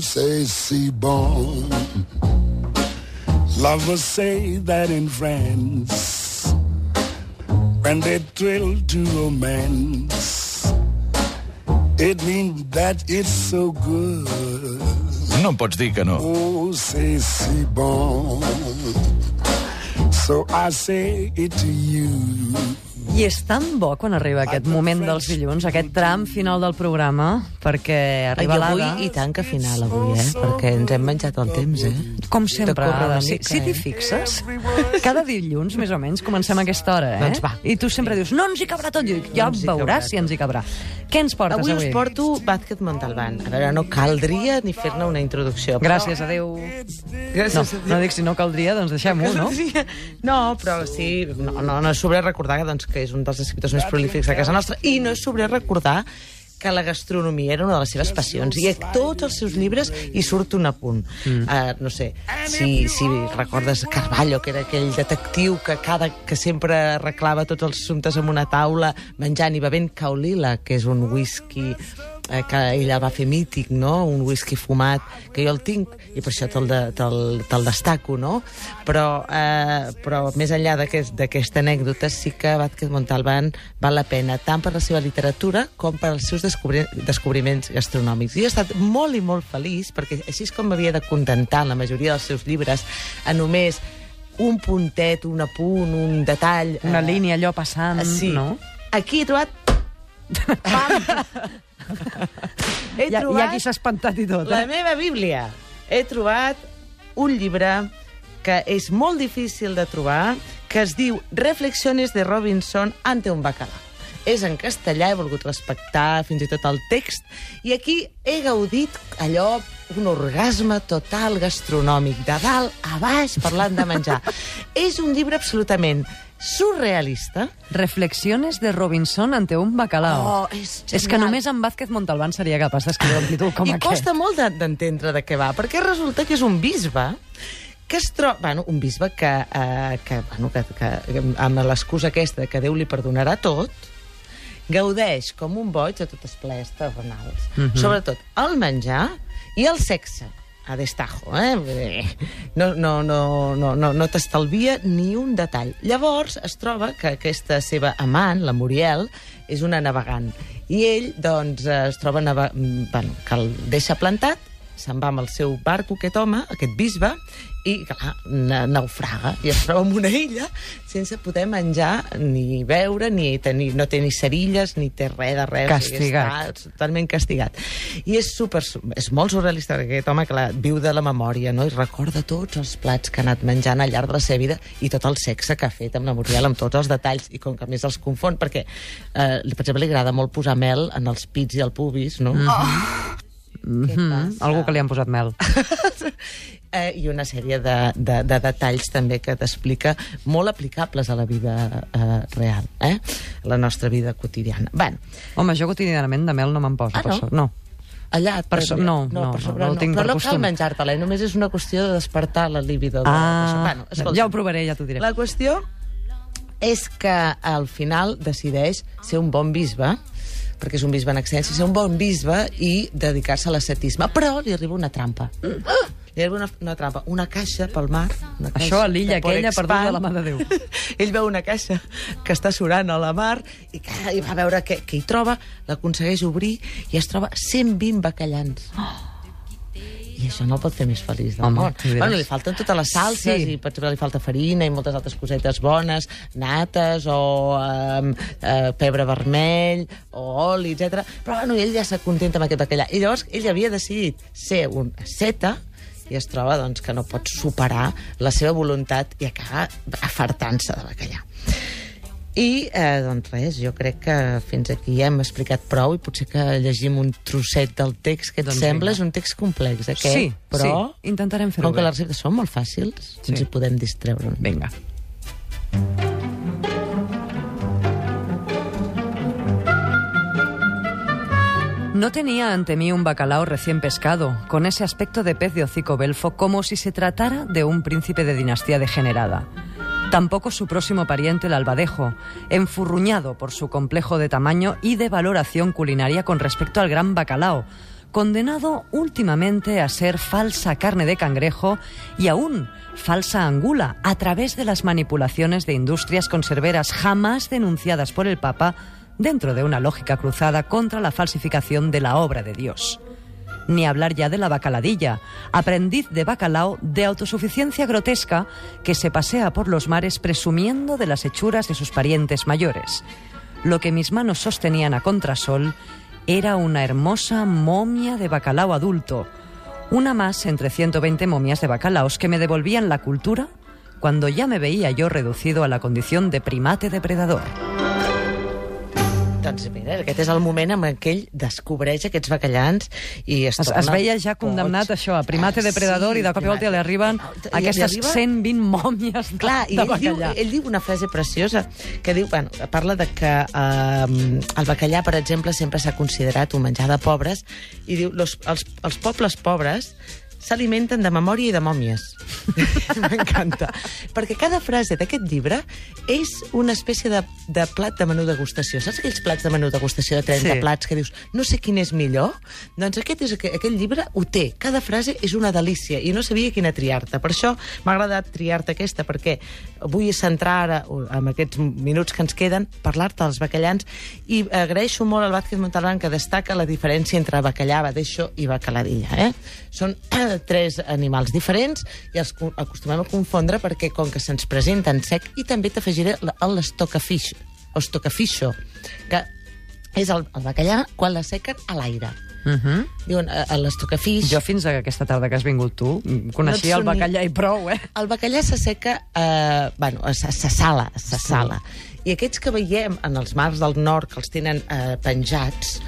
c'est si bon. Lovers say that in France, when they thrill to romance, it means that it's so good. No em pots dir que no. Oh, c'est si bon. So I say it to you. I és tan bo quan arriba aquest moment dels dilluns, aquest tram final del programa, perquè arriba avui, l'Ada... i tant que final, avui, eh? Perquè ens hem menjat el temps, eh? Com sempre, Ada, si, mica, si t'hi eh? fixes, cada dilluns, més o menys, comencem a aquesta hora, eh? Doncs va. I tu sempre dius, no ens hi cabrà tot. Jo dic, ja No veuràs si ens hi cabrà. Què ens portes Avui avui? us porto Bàsquet Montalbán. A veure, no caldria ni fer-ne una introducció. però- Gràcies, adeu. Gràcies No, a Déu. no dic si no caldria, doncs deixem-ho, no? No, però sí, no, no, no és sobre recordar doncs, que és un dels escriptors més prolífics de casa nostra i no és sobre recordar que la gastronomia era una de les seves passions i a tots els seus llibres hi surt un apunt. Mm. Uh, no sé, si, si recordes Carballo, que era aquell detectiu que cada que sempre arreglava tots els assumptes amb una taula, menjant i bevent Caolila, que és un whisky eh, que ella va fer mític, no? Un whisky fumat, que jo el tinc, i per això te'l de, te te destaco, no? Però, eh, però més enllà d'aquest- d'aquesta anècdota, sí que Vázquez Montalbán val la pena, tant per la seva literatura com per els seus descobri descobriments gastronòmics. Jo he estat molt i molt feliç, perquè així és com m'havia de contentar en la majoria dels seus llibres, a només un puntet, un apunt, un detall... Una eh, línia allò passant, sí. no? Aquí he trobat... Pam! he Hi ha, hi ha trobat qui s'ha espantat i tot, la eh? meva Bíblia. He trobat un llibre que és molt difícil de trobar, que es diu Reflexiones de Robinson ante un bacalà. És en castellà, he volgut respectar fins i tot el text, i aquí he gaudit allò, un orgasme total gastronòmic, de dalt a baix, parlant de menjar. és un llibre absolutament surrealista, Reflexiones de Robinson ante un bacalao. Oh, és és que només en Vázquez Montalbán seria capaç d'escriure un títol com I aquest. costa molt de- d'entendre de què va, perquè resulta que és un bisbe que es troba... Bueno, un bisbe que, eh, que, bueno, que, que amb l'excusa aquesta que Déu li perdonarà tot, gaudeix com un boig de totes plaers terrenals. Mm -hmm. Sobretot el menjar i el sexe a destajo, eh? No, no, no, no, no, no t'estalvia ni un detall. Llavors es troba que aquesta seva amant, la Muriel, és una navegant. I ell, doncs, es troba nave... mm, bueno, que el deixa plantat, se'n va amb el seu barco, aquest home, aquest bisbe, i, clar, na- naufraga. I es troba en una illa sense poder menjar, ni beure, ni tenir, no té ni cerilles, ni té res de res. Castigat. Està totalment castigat. I és, super, és molt surrealista, perquè aquest home, clar, viu de la memòria, no? i recorda tots els plats que ha anat menjant al llarg de la seva vida i tot el sexe que ha fet amb la Muriel, amb tots els detalls, i com que a més els confon, perquè, eh, per exemple, li agrada molt posar mel en els pits i el pubis, no? Mm -hmm. Què passa? Algú que li han posat mel. eh, i una sèrie de, de, de detalls també que t'explica molt aplicables a la vida eh, real, eh? la nostra vida quotidiana. Bueno, Home, jo quotidianament de mel no me'n poso. Ah, per no? sort. no. allà... Per so- no, no, per no, sobre no el tinc Però per no cal menjar-te-la, eh? només és una qüestió de despertar la libido. De, Ah, bueno, escolta, ja ho provaré, ja t'ho diré. La qüestió és que al final decideix ser un bon bisbe, perquè és un bisbe en excel·lència, ser un bon bisbe i dedicar-se a l'ascetisme. Però li arriba una trampa. Li arriba una, una trampa, una caixa pel mar. Una caixa Això a l'illa de aquella perduda a la mà de Déu. Ell veu una caixa que està surant a la mar i, i va veure què, què hi troba, l'aconsegueix obrir i es troba 120 bacallans. Oh. I això no el pot fer més feliç del Home, món. Bueno, li falten totes les salses Sí. i per exemple li falta farina i moltes altres cosetes bones, nates o um, uh, pebre vermell o oli, etc. Però bueno, ell ja s'acontenta amb aquest bacallà. I llavors ell havia decidit ser un asceta i es troba doncs, que no pot superar la seva voluntat i acaba afartant-se de bacallà. I, eh, doncs res, jo crec que fins aquí ja hem explicat prou i potser que llegim un trosset del text que et Doncs sembla. vinga. És un text complex, aquest, Sí, però... sí, intentarem fer-ho Com que les receptes són molt fàcils, Sí. ens hi podem distreure. Vinga. No tenía ante mí un bacalao recién pescado, con ese aspecto de pez de hocico belfo, como si se tratara de un príncipe de dinastía degenerada. Tampoco su próximo pariente, el albadejo, enfurruñado por su complejo de tamaño y de valoración culinaria con respecto al gran bacalao, condenado últimamente a ser falsa carne de cangrejo y aún falsa angula a través de las manipulaciones de industrias conserveras jamás denunciadas por el Papa dentro de una lógica cruzada contra la falsificación de la obra de Dios. Ni hablar ya de la bacaladilla, aprendiz de bacalao de autosuficiencia grotesca que se pasea por los mares presumiendo de las hechuras de sus parientes mayores. Lo que mis manos sostenían a contrasol era una hermosa momia de bacalao adulto, una más entre 120 momias de bacalaos que me devolvían la cultura cuando ya me veía yo reducido a la condición de primate depredador. Doncs mira, aquest és el moment en què ell descobreix aquests bacallans i es, Es, es veia ja condemnat boig. això, a primate Ah, depredador, sí, i de cop i volta li arriben I- aquestes arriba- 120 mòmies de, Clar, i de ell diu, ell diu una frase preciosa que diu, bueno, parla de que eh, el bacallà, per exemple, sempre s'ha considerat un menjar de pobres i diu, los, els, els pobles pobres s'alimenten de memòria i de mòmies. M'encanta. Perquè cada frase d'aquest llibre és una espècie de, de plat de menú degustació. Saps aquells plats de menú degustació de 30 Sí. plats que dius, no sé quin és millor? Doncs aquest, és, aqu- aquest llibre ho té. Cada frase és una delícia i no sabia quina triar-te. Per això m'ha agradat triar-te aquesta, perquè vull centrar ara, en aquests minuts que ens queden, parlar-te dels bacallans i agraeixo molt al Vázquez Montalbán que destaca la diferència entre bacallà, badeixo i bacaladilla. Eh? Són tres animals diferents i els co- acostumem a confondre perquè com que se'ns presenten sec i també t'afegiré l- l'estocafix, o estocafixo, que és el, el bacallà quan la sequen a l'aire. Uh -huh. Diuen, eh, a l'estocafix... Jo fins a aquesta tarda que has vingut tu, coneixia No el bacallà i prou, eh? El bacallà s'asseca, eh, bueno, se, se sala, se sala. I aquests que veiem en els mars del nord, que els tenen eh, penjats,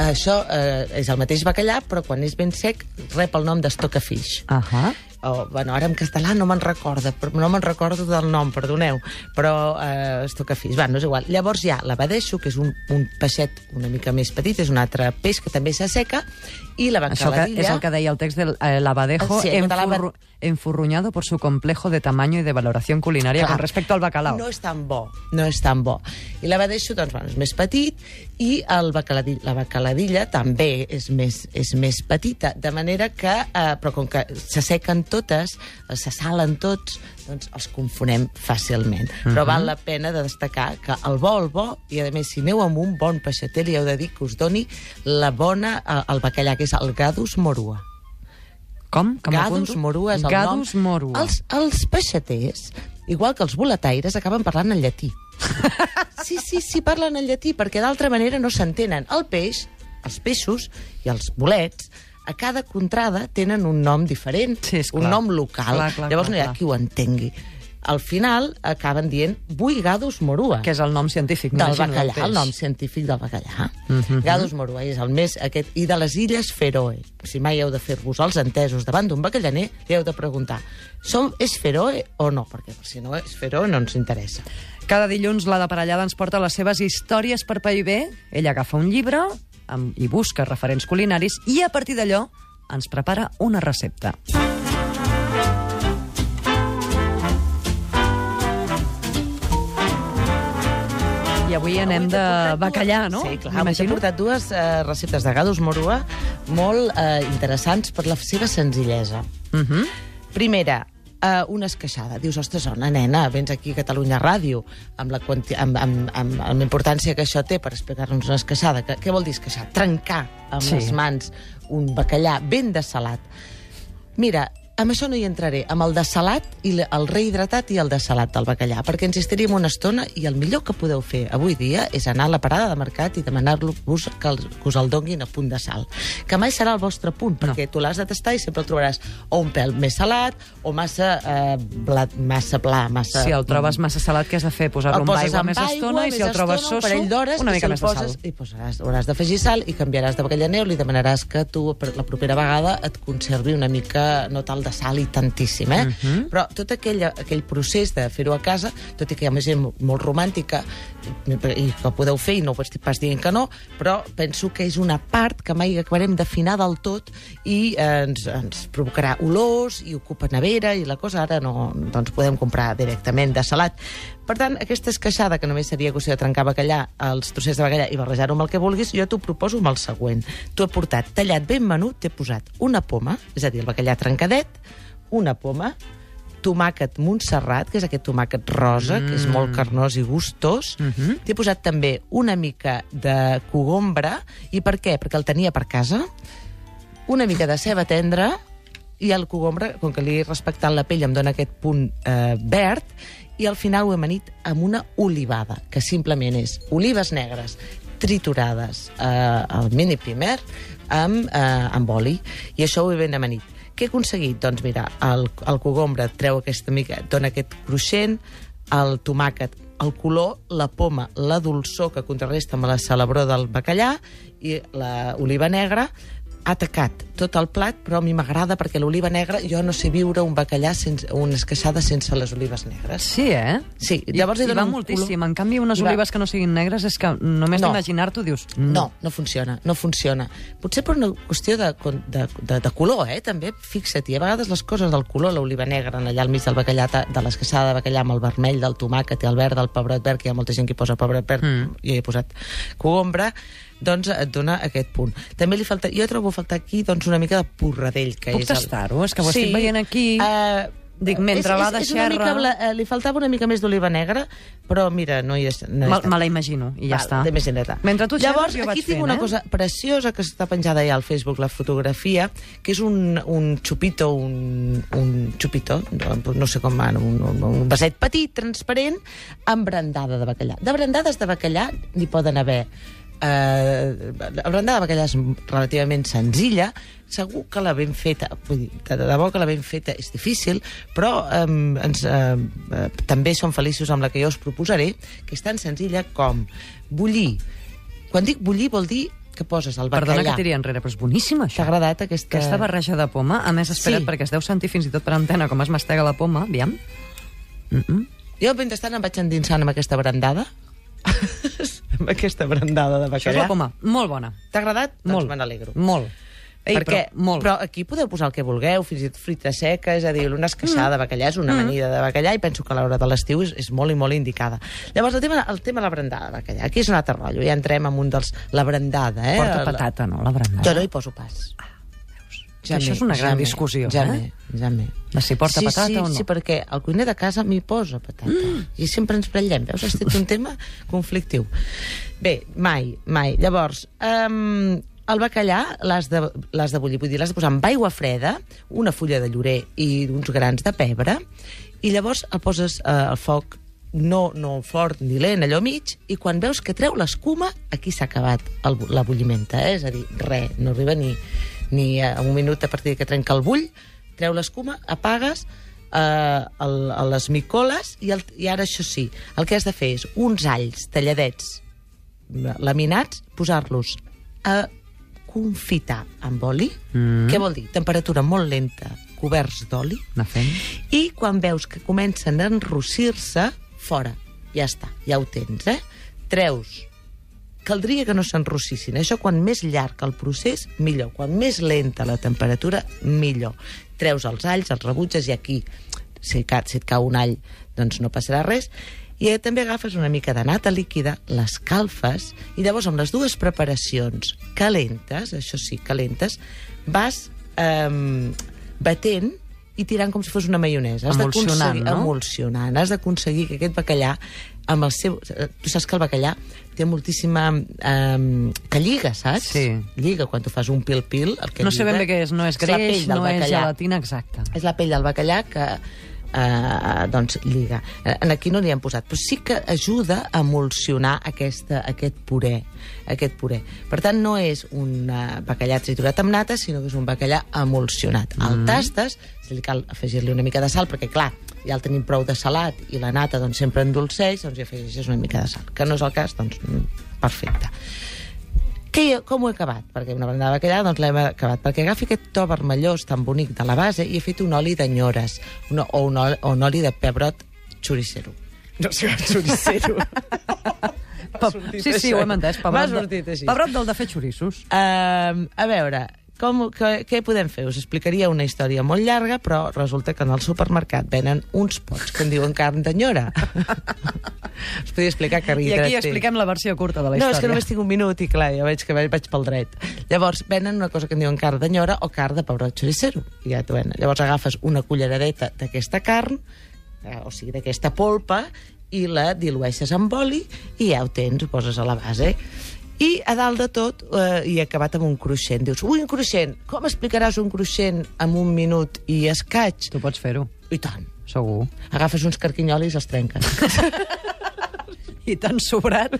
això eh, és el mateix bacallà, però quan és ben sec rep el nom d'estocafix. Ahà. o, bueno, ara en castellà no me'n recorda, no me'n recordo del nom, perdoneu, però eh, estocafís, va, no és igual. Llavors hi ha l'abadeixo, que és un, un peixet una mica més petit, és un altre peix que també s'asseca, i la Això que bacaladilla... és el que deia el text del eh, Abadejo, Sí, enfurru- enfurruñado por su complejo de tamaño y de valoración culinaria Clar, con respecto al bacalao. No és tan bo, no és tan bo. I l'abadeixo, doncs, bueno, és més petit i el bacaladilla, la bacaladilla també és més, és més petita, de manera que, eh, però com que s'assequen totes, eh, se salen tots, doncs els confonem fàcilment. Però val la pena de destacar que el bo, el bo, i a més, si aneu amb un bon peixater, li heu de dir que us doni la bona, eh, el bacallà, que és el gadus morua. Com? Com Gadus morua és el Gadus nom. morua. Els, els peixaters, igual que els boletaires, acaben parlant en llatí. Sí, sí, sí, parlen en llatí, perquè d'altra manera no s'entenen. El peix, els peixos i els bolets, a cada contrada tenen un nom diferent, Sí, un nom local. Clar, clar, Llavors clar, no hi ha clar. qui ho entengui. Al final acaben dient Bui Gadus morua Que és el nom científic, del bacallà, peix. el nom científic del bacallà. Uh Mhm. -huh. Gadus morua és el més aquest i de les illes Feroe. Si mai heu de fer-vos els entesos davant d'un bacallaner, li heu de preguntar som, és Feroe o no? Perquè si no és Feroe no ens interessa. Cada dilluns la de Parellada ens porta les seves històries per pair bé. Ella agafa un llibre amb, i busca referents culinaris i a partir d'allò ens prepara una recepta. I avui anem de bacallà, no? Sí, clar. Avui t'he portat dues eh, receptes de Gadus morua molt eh, interessants per la seva senzillesa. Mhm. Primera, uh, una esqueixada. Dius, ostres, ona, nena, vens aquí a Catalunya Ràdio amb la, quanti amb, amb, amb, amb la importància que això té per explicar-nos una esqueixada. Que, què vol dir esqueixar? Trencar amb Sí. les mans un bacallà ben desalat. Mira, amb això no hi entraré, amb el desalat, i el rehidratat i el desalat del bacallà, perquè ens estaríem una estona i el millor que podeu fer avui dia és anar a la parada de mercat i demanar-vos que, que us el donguin a punt de sal. Que mai serà el vostre punt, perquè tu l'has de tastar i sempre el trobaràs o un pèl més salat o massa, eh, blat, massa pla, massa... Si el trobes massa salat, què has de fer? Posar-lo amb aigua més aigua, estona i si el trobes un soso, d'hores, una i mica si més de poses, sal. I posaràs, hauràs d'afegir sal i canviaràs de bacallà o li demanaràs que tu per la propera vegada et conservi una mica, no tal de sal i tantíssim, eh? Mhm. Però tot aquell, aquell procés de fer-ho a casa, tot i que hi ha més gent molt romàntica i que ho podeu fer i no ho estic pas dient que no, però penso que és una part que mai acabarem d'afinar del tot i eh, ens, ens provocarà olors i ocupa nevera i la cosa ara no, doncs podem comprar directament de salat. Per tant, aquesta esqueixada, que només seria qüestió de trencar bacallà, els trossets de bacallà i barrejar-ho amb el que vulguis, jo t'ho proposo amb el següent. T'ho he portat tallat ben menut, t'he posat una poma, és a dir, el bacallà trencadet, una poma, tomàquet Montserrat, que és aquest tomàquet rosa, mm. que és molt carnós i gustós. Mm -hmm. T'he posat també una mica de cogombra. I per què? Perquè el tenia per casa. Una mica de ceba tendra i el cogombre, com que li he respectat la pell, em dona aquest punt eh, verd, i al final ho he amanit amb una olivada, que simplement és olives negres triturades eh, al mini primer amb, eh, amb oli, i això ho he ben amanit. Què he aconseguit? Doncs mira, el, el cogombre treu aquesta mica, dona aquest cruixent, el tomàquet el color, la poma, la dolçor que contrarresta amb la celebró del bacallà i l'oliva negra ha tacat tot el plat, però a mi m'agrada perquè l'oliva negra, jo no sé viure un bacallà sense, una esqueixada sense les olives negres. Sí, eh? Sí, llavors I, hi va moltíssim. Color... En canvi, unes va... olives que no siguin negres és que només No. d'imaginar-t'ho dius... mm, No, no funciona, no funciona. Potser per una qüestió de, de, de, de color, eh, també, fixa't-hi. A vegades les coses del color, l'oliva negra en allà al mig del bacallà, de l'esqueixada de bacallà amb el vermell del tomàquet i el verd del pebrot verd, que hi ha molta gent que hi posa pebrot verd, Mm. mm. i he posat cogombra, doncs et dona aquest punt. També li falta, jo trobo faltar aquí doncs, una mica de porradell, que Puc és... el- tastar-ho? És que ho estic veient aquí. Eh, Dic, mentre és, és, de és una xerra- mica, eh, li faltava una mica més d'oliva negra, però mira, no hi és... No hi Me, me la imagino, i ja Val, està. Mentre tu xerres, Llavors, jo aquí tinc fent, una eh? cosa preciosa que està penjada ja al Facebook, la fotografia, que és un, un xupito, un, un xupito, no, no sé com va, un, un, un vaset petit, transparent, amb brandada de bacallà. De brandades de bacallà n'hi poden haver eh, la brandada de bacallà és relativament senzilla, segur que la ben feta, vull dir, de de debò que la ben feta és difícil, però eh, ens, eh, eh, també som feliços amb la que jo us proposaré, que és tan senzilla com bullir. Quan dic bullir vol dir que poses el bacallà. Perdona que tiri enrere, però és boníssima, T'ha això. agradat aquesta... Aquesta barreja de poma, a més, espera't, Sí. perquè es deu sentir fins i tot per antena com es mastega la poma, aviam. Mm -mm. Jo, mentrestant, em vaig endinsant amb aquesta brandada. Amb aquesta brandada de Això és bacallà. la poma, molt bona. T'ha agradat? Molt. Doncs me n'alegro. Molt. Ei, perquè, però, molt. però aquí podeu posar el que vulgueu, fins i tot frita seca, és a dir, una esqueixada de bacallà és una amanida de bacallà i penso que a l'hora de l'estiu és, és molt i molt indicada. Llavors, el tema, el tema de la brandada de bacallà, aquí és un altre rotllo, ja entrem en un dels... La brandada, eh? Porta patata, no, la brandada. Jo no hi poso pas. Que això és una gran discussió, ja eh? me, ja me. De si porta sí, patata sí, o no. Sí, perquè el cuiner de casa m'hi posa patata. Mm. I sempre ens prellem. Veus? Este un tema conflictiu. Bé, mai, mai. Llavors, um, el bacallà l'has de, de bullir, vull dir, l'has de posar amb aigua freda, una fulla de llorer i uns grans de pebre, i llavors el poses eh, al foc no, no fort ni lent, allò mig, i quan veus que treu l'escuma, aquí s'ha acabat el, bu- la bullimenta, eh? és a dir, res, no arriba ni, ni a un minut a partir que trenca el bull, treu l'escuma, apagues, eh, el, a les micoles, i, el, i ara això sí, el que has de fer és uns alls talladets laminats, posar-los a confitar amb oli. Mm. Què vol dir? Temperatura molt lenta, coberts d'oli, i quan veus que comencen a enrossir-se, fora. Ja està, ja ho tens, eh? Treus. Caldria que no s'enrossissin. Això, quan més llarg el procés, millor. Quan més lenta la temperatura, millor. Treus els alls, els rebutges, i aquí, si, et cau un all, doncs no passarà res. I eh, també agafes una mica de nata líquida, l'escalfes, i llavors amb les dues preparacions calentes, això sí, calentes, vas eh, batent i tirant com si fos una maionesa. Has Emulsionant, no? Emulsionant. Has d'aconseguir que aquest bacallà, amb el seu... eh, Tu saps que el bacallà té moltíssima... Eh, que lliga, saps? Sí. Lliga quan tu fas un pil-pil. El que No sé lliga ben bé què és, no és la greix, pell del no és bacallà. gelatina, exacte. És la pell del bacallà que eh, doncs lliga. Eh, En aquí no n'hi hem posat, però sí que ajuda a emulsionar aquesta, aquest puré. Aquest puré. Per tant, no és un eh, bacallà triturat amb nata, sinó que és un bacallà emulsionat. Mm. El tastes, si li cal afegir-li una mica de sal, perquè, clar, ja el tenim prou de salat i la nata doncs, sempre endolceix, doncs hi afegeixes una mica de sal. Que no és el cas, doncs, mm, perfecte. Que, com ho he acabat? Perquè una bandada de bacallà doncs l'hem acabat. Perquè agafi aquest to vermellós tan bonic de la base i he fet un oli d'enyores una, o, un oli, o un oli de pebrot xoricero. No sé, xoricero. Pep... Sí, sí, ho hem entès. Pebrot, sortit així. Pebrot del de fer xoriços. Uh, a veure, com, que, què podem fer? Us explicaria una història molt llarga, però resulta que en el supermercat venen uns pots que en diuen carn d'enyora. Us podria explicar que I aquí expliquem la versió curta de la no, història. és que només tinc un minut i clar, ja veig que vaig vaig pel dret. Llavors, venen una cosa que en diuen carn d'enyora o carn de pebrot choricero. I ja t'ho venen. Llavors agafes una culleradeta d'aquesta carn, eh, o sigui, d'aquesta polpa, i la dilueixes amb oli i ja ho tens, ho poses a la base. I a dalt de tot, eh, i acabat amb un cruixent. Dius, ui, un cruixent, com explicaràs un cruixent en un minut i escaig? Tu pots fer-ho, I tant. segur. Agafes uns carquinyolis i els trenques. I t'han sobrat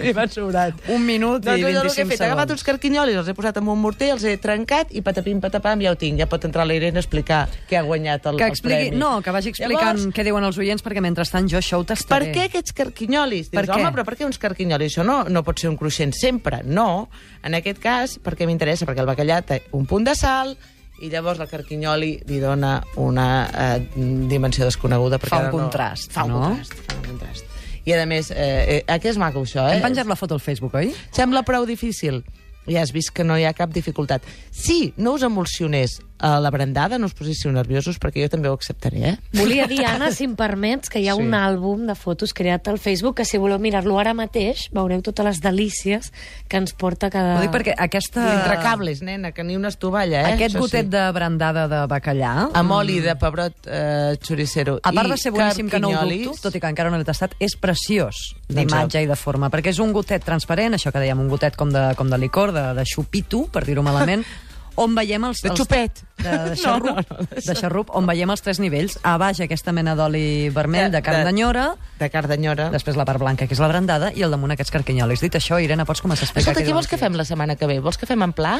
I m'han sobrat. un minut Doncs i allò el que he 25 fet, he agafat segons. uns carquinyolis, els he posat en un morter, els he trencat i patapim, patapam, ja ho tinc. Ja pot entrar la Irene a explicar què ha guanyat el, Que el expliqui, premi. no, que vagi explicant Llavors, què diuen els oients, perquè mentrestant jo això ho per tastaré. què aquests carquinyolis? Per Dius, què? home, però per què uns carquinyolis? Això no, no pot ser un cruixent sempre. No, en aquest cas, perquè m'interessa, perquè el bacallà té un punt de sal, i llavors el carquinyoli li dona una eh, dimensió desconeguda. perquè Fa un no- contrast, Fa un no? contrast, fa un contrast. I, a més, eh, eh, què és maco, això, eh? Hem penjat la foto al Facebook, oi? Sembla prou difícil. Ja has vist que no hi ha cap dificultat. Si no us emulsionés a la brandada, no us poséssiu nerviosos, perquè jo també ho acceptaré, eh? Volia dir, Anna, si em permets, que hi ha Sí. un àlbum de fotos creat al Facebook que si voleu mirar-lo ara mateix veureu totes les delícies que ens porta cada... Ho dic perquè aquesta... Entre cables, nena, que ni una estovalla, eh? Aquest Això gotet sí. de brandada de bacallà... Amb oli de pebrot eh, choricero A part de ser boníssim, que no ho dubto, tot i que encara no l'he tastat, és preciós Doncs d'imatge i de forma, perquè és un gotet transparent, això que dèiem, un gotet com de, com de licor, de, de xupito, per dir-ho malament, on veiem els... De els, xupet. De, de xarrup, No, no, no, de xarrup, on veiem els tres nivells. A baix aquesta mena d'oli vermell de carn De- d'enyora, De carn d'enyora. després la part blanca, que és la brandada, i al damunt aquests carquinyolis. Dit això, Irene, pots començar a explicar Escolta, què vols que els fem la setmana que ve? Vols que fem en pla?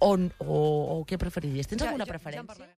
O, o, o què preferiries? Tens Ja, alguna ja- ja en preferència? parlarem.